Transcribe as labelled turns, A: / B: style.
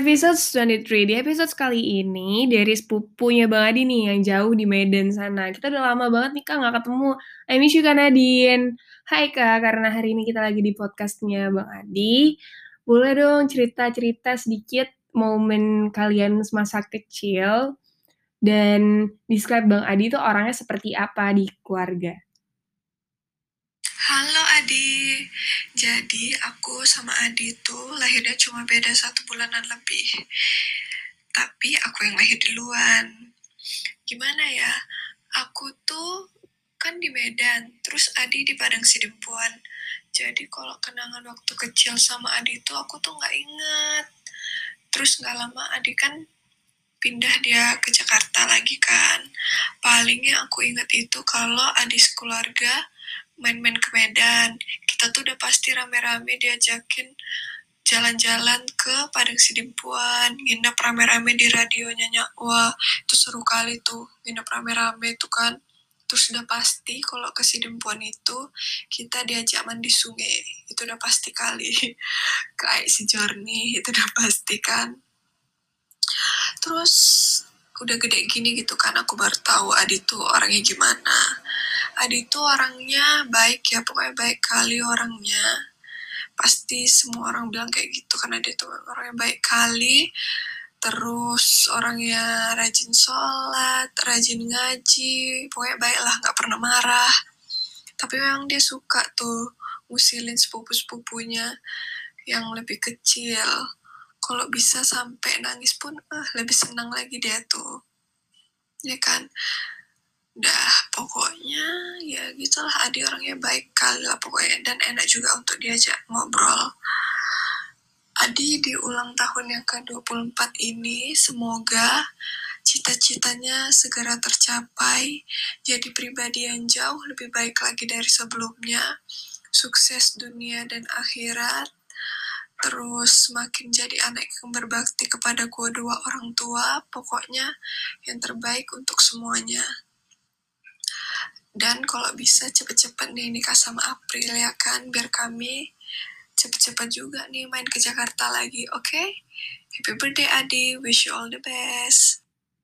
A: episode 23. Di episode kali ini dari sepupunya Bang Adi nih yang jauh di Medan sana. Kita udah lama banget nih Kak nggak ketemu. I miss you Kak Nadine. Hai Kak, karena hari ini kita lagi di podcastnya Bang Adi. Boleh dong cerita-cerita sedikit momen kalian semasa kecil dan describe Bang Adi tuh orangnya seperti apa di keluarga.
B: Halo Adi, jadi aku sama Adi tuh lahirnya cuma beda satu bulanan lebih. Tapi aku yang lahir duluan. Gimana ya, aku tuh kan di Medan, terus Adi di Padang Sidempuan. Jadi kalau kenangan waktu kecil sama Adi tuh aku tuh nggak inget. Terus nggak lama Adi kan pindah dia ke Jakarta lagi kan. Palingnya aku inget itu kalau Adi sekeluarga main-main ke Medan. Kita tuh udah pasti rame-rame diajakin jalan-jalan ke Padang Sidimpuan, nginep rame-rame di radionya Wah, itu seru kali tuh, nginep rame-rame tuh kan. Terus udah pasti kalau ke Sidimpuan itu kita diajak mandi sungai. Itu udah pasti kali. Kayak si itu udah pasti kan. Terus udah gede gini gitu kan aku baru tahu Adi tuh orangnya gimana Adi tuh orangnya baik ya pokoknya baik kali orangnya. Pasti semua orang bilang kayak gitu karena dia tuh orangnya baik kali. Terus orangnya rajin sholat rajin ngaji pokoknya baik lah nggak pernah marah. Tapi memang dia suka tuh ngusilin sepupu-sepupunya yang lebih kecil. Kalau bisa sampai nangis pun uh, lebih senang lagi dia tuh. Ya kan ya gitulah. Adi orangnya baik kali lah pokoknya. Dan enak juga untuk diajak ngobrol. Adi di ulang tahun yang ke-24 ini semoga cita-citanya segera tercapai. Jadi pribadi yang jauh lebih baik lagi dari sebelumnya. Sukses dunia dan akhirat. Terus makin jadi anak yang berbakti kepada kedua orang tua, pokoknya yang terbaik untuk semuanya. Dan kalau bisa cepet-cepet nih nikah sama April ya kan, biar kami cepet-cepet juga nih main ke Jakarta lagi, oke? Okay? Happy birthday Adi, wish you all the best.